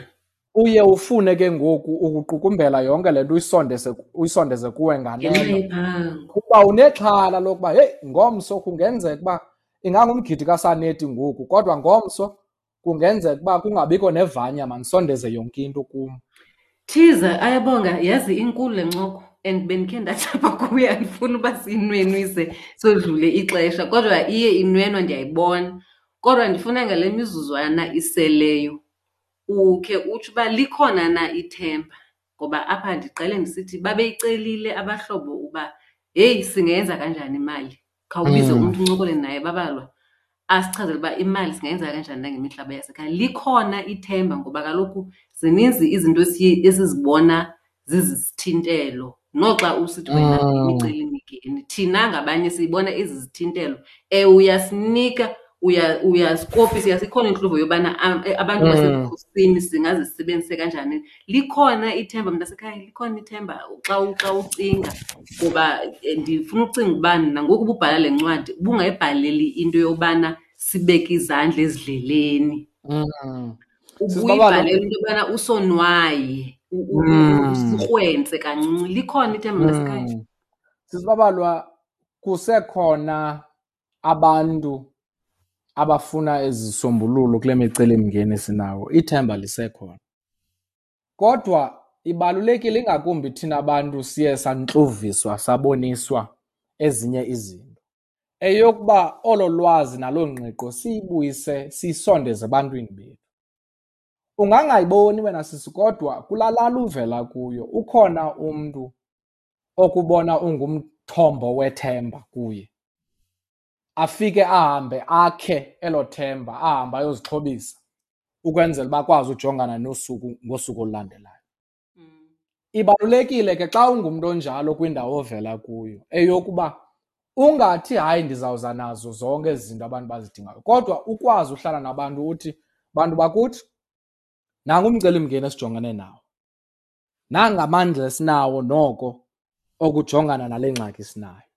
uye ufune ke ngoku ukuqukumbela yonke le nto uyisondeze uyisondeze kuwe Ngenxa nganeno yephango. kuba unexhala lokuba heyi ngomso kungenzeka uba ingangumgidi kasaneti ngoku kodwa ngomso kungenzeka uba kungabikho nevanya mandisondeze yonke into kum. Thiza ayabonga. Yazi inkulu le ncoko and bendikhe ndathi apha kuyo andifuni uba siyinwenwise sodlule ixesha kodwa iye inwenwa ndiyayibona. Kodwa ndifuna ngale mizuzwana iseleyo ukhe utsho uba likhona na ithemba. Ngoba apha ndiqale ndisithi babeyicelile abahlobo uba heyi singenza kanjani imali? Khawubize Mm. umntu uncokole naye babalwa asichazele uba imali singayenza kanjani nangemihlaba yasekhaya. Likhona ithemba ngoba kaloku zininzi izinto esizibona zizisithintelo. Noxa usithi wena Mm. imicelimingeni thina ngabanye siyibona ezizithintelo ewe uyasinika uya- uyasikopisa yasikhona intluvo yobana eh, abantu Mm. basebukhosini singazisebenzise kanjani likhona ithemba mntasekhaya likhona ithemba xa u- xa ucinga ngoba eh, ndifuna ucinga uba nangoku ububhala le ncwadi ubungayibhaleli into yobana sibeke izandla ezidleleni Mm. Ubuyibhalela into yobana usonwaye u- u- Mm. kancinci likhona ithemba mntasekhaya Mm. Sisibabalwa kusekhona abantu abafuna izisombululo kule micelimngeni sinawo ithemba lisekhona. Kodwa ibalulekile ingakumbi thina bantu siye santluviswa saboniswa ezinye izinto. Eyokuba olo lwazi naloo ngqiqo siyibuyise siyisondeze ebantwini bethu. Ungangayiboni wena sisi kodwa kulaa lala uvela kuyo ukhona umntu okubona ungumthombo wethemba kuye. Afike ahambe akhe elo themba ahambe ayozixhobisa ukwenzela uba akwazi ujongana nosuku ngosuku olulandelayo. Ibalulekile ke xa ungumntu onjalo kwindawo ovela kuyo eyokuba ungathi hayi ndizawuza nazo zonke ezi zinto abantu bazidingayo. Kodwa ukwazi uhlala nabantu uthi bantu bakuthi nangu umcelimngeni esijongene nawo nangamandla esinawo noko okujongana nale ngxaki sinayo.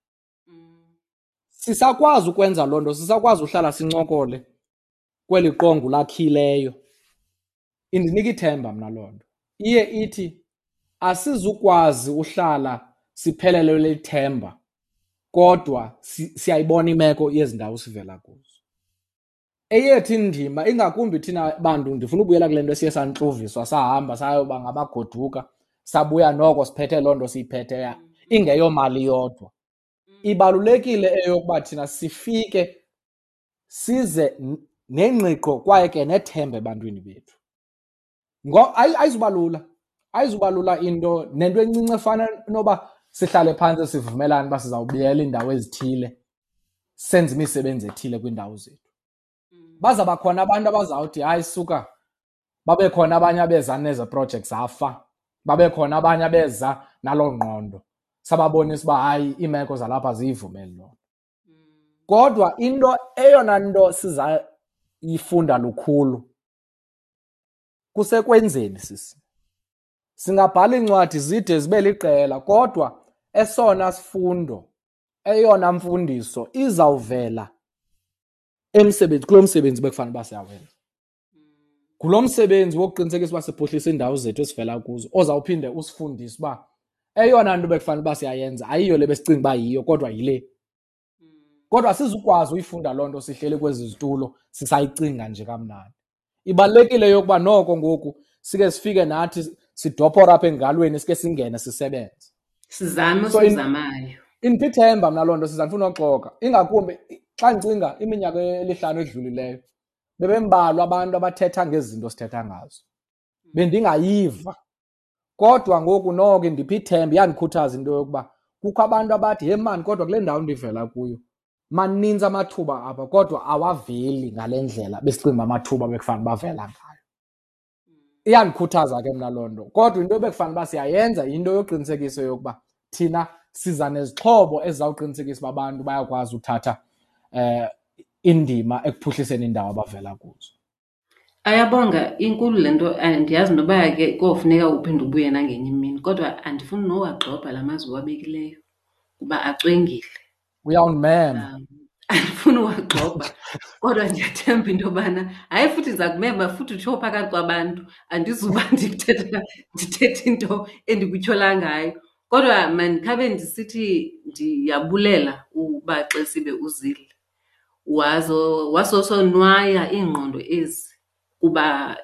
Sisakwazi ukwenza loo nto sisakwazi uhlala sincokole kweli qongu lakhileyo. Indinika ithemba mna loo nto. Iye ithi asizukwazi uhlala siphelelwe lithemba kodwa si- siyayibona imeko yezi ndawo sivela kuzo. Eyethu indima ingakumbi thina bantu ndifuna ubuyela kule nto esiye santluviswa sahamba sayoba ngabagoduka sabuya noko siphethe loo nto siyiphetheyo ingeyomali yodwa. Ibalulekile eyokuba thina sifike size n- nengqiqo kwaye ke nethemba ebantwini bethu. Ngo- ayi- ayizuba lula ayizuba lula into nento encinci efana noba sihlale phantsi sivumelane uba sizawubiyela iindawo ezithile senze imisebenzi ethile kwiindawo zethu. Bazawuba khona abantu abazawuthi hayi suka babe khona abanye abeza neze project zafa babe khona abanye abeza naloo ngqondo. Sababonisa uba hayi iimeko zalapha ziyivumeli loo nto. Kodwa into eyona nto sizayifunda lukhulu kusekwenzeni sisi. Singabhala iincwadi zide zibe liqela kodwa esona sifundo eyona mfundiso izawuvela emsebenzi kulo msebenzi bekufanele uba siyawenza ngulo msebenzi wokuqinisekisa uba siphuhlisa iindawo zethu esivela kuzo ozawuphinde usifundise uba eyona nto bekufanele uba siyayenza ayiyo le besicinga uba yiyo kodwa yile. Kodwa sizukwazi uyifunda loo nto sihleli kwezi zitulo sisayicinga nje kamnandi. Ibalulekile yokuba noko ngoku sike sifike nathi sidophora apha engalweni sike singene sisebenze. Sizame So in- osizamayo indipha ithemba mna loo nto siza ndifuna uxoka. Ingakumbi xa ndicinga iminyaka elihlanu edlulileyo bebembalwa abantu abathetha ngezi zinto sithetha ngazo bendingayiva. Kodwa ngoku noko ndipha ithemba iyandikhuthaza into yokuba kukho abantu abathi he mani kodwa kule ndawo ndivela kuyo maninzi amathuba apha kodwa awaveli ngale ndlela besicinga uba amathuba bekufanele bavela ngayo. Iyandikhuthaza ke mna loo nto. Kodwa into ebekufanele uba siyayenza yinto yoqinisekisa yokuba thina siza nezixhobo ezizawuqinisekisa uba abantu bayakwazi uthatha um indima ekuphuhliseni indawo abavela kuzo. Ayabonga inkulu le nto andiyazi noba ke kofuneka uphinde ubuye nangenye imini kodwa andifuni nowagxobha la mazwi wabekileyo kuba acwengile. Uyawundimema Um, andifuni uwagxobha kodwa ndiyathemba into yobana hayi futhi ndiza kumema futhi utsho phakathi kwabantu andizuba ndithetha ndithetha into endikutyhola ngayo. Kodwa mandikhabe ndisithi ndiyabulela uba xesibe uzile wazo wasosonwaya iingqondo ezi kuba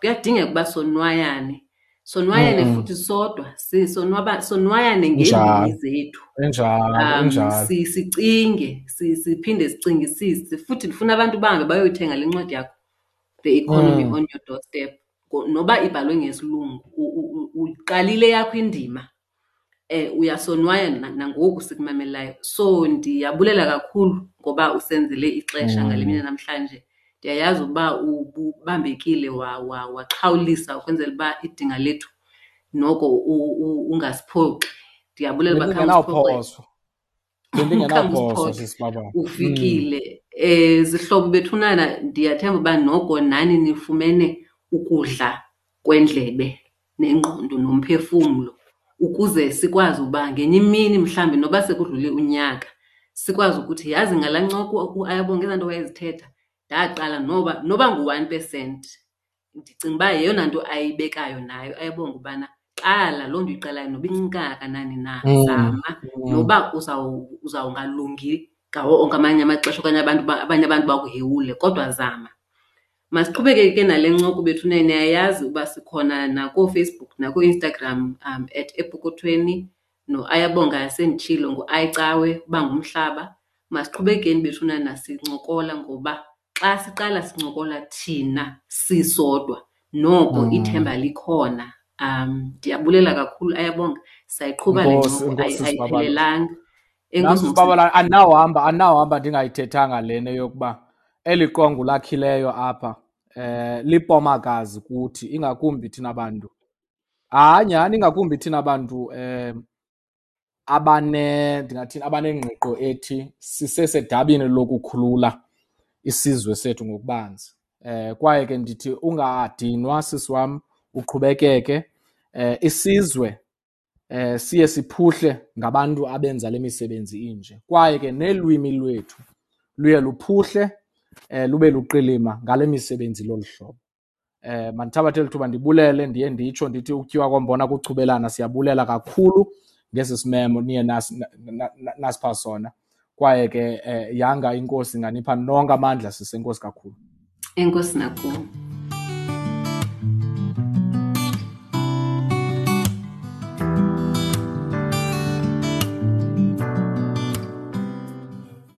kuyadingeka uba sonwayane. Sonwayane Mm. futhi sodwa si- sonwaba sonwayane ngeendini zethu um si- sicinge si- siphinde sicingisise futhi ndifuna abantu bahambe bayoyithenga le ncwadi yakho the economy Mm. on your doorstep. Noba ibhalwe ngesilungu uqalile yakho indima eh uyasonwaya na- nangoku sikumamelayo. So ndiyabulela kakhulu ngoba usenzele ixesha Mm. ngale mini namhlanje. Ndiyayazi ukuba ubambekile wa- wa- waxhawulisa ukwenzela uba idinga lethu noko u- u- ungasiphoxi ndiyabulela uba khange um bendingenawuphoso bendingenawuphoso Ukhange sisibaba ufikile. Eh zihlobo bethunana ndiyathemba uba noko nani nifumene ukudla kwendlebe nengqondo nomphefumlo ukuze sikwazi uba ngenye imini mhlawumbi noba sekudlule unyaka sikwazi ukuthi yazi ngalaa ncoko ayabongeza ezaa nto wayezithetha ndaqala noba noba ngu-one percent ndicinga uba yeyona nto ayibekayo nayo ayabonga ubana qala loo nto iqalayo noba incinci kangakanani na Mm. zama Mm. noba uzawungalungi ngawo onke amanye amaxesha okanye abantu abanye abantu bakuhewule kodwa zama masiqhubeke ke nale ncoko bethu niyayazi uba sikhona nakooFacebook nakooInstagram um at epokothweni noAyabonga senditshilo ngu-ayicawe uba ngumhlaba masiqhubekeni bethuna sincokola ngoba xa siqala sincokola thina sisodwa noko Mm. ithemba likhona um ndiyabulela kakhulu ayabonga. Sayiqhuba le ncoko ayiphelelanga. Enkosi sibabala andinawuhamba andinawuhamba ndingayithethanga lena yokuba eli qongo lakhileyo apha eh lipomakazi kuthi ingakumbi thina bantu. Hayi nyhani ingakumbi thina bantu eh abane ndingathini abanengqiqo ethi sisesedabini lokukhulula isizwe sethu ngokubanzi. Eh kwaye ke ndithi ungadinwa sisi wam uqhubekeke eh isizwe eh siye siphuhle ngabantu abenza le misebenzi inje. Kwaye ke nelwimi lwethu luye luphuhle eh lube luqilima ngale misebenzi lolu hlobo. Eh mandithabathe lithuba ndibulele ndiye nditsho ndithi ukutyiwa kombona kuchubelana siyabulela kakhulu ngesi simemo niye nas- na- na- na- nasipha sona. Kwaye ke eh, yanga inkosi inganipha nonke amandla sisenkosi kakhulu. Enkosi nakuwe.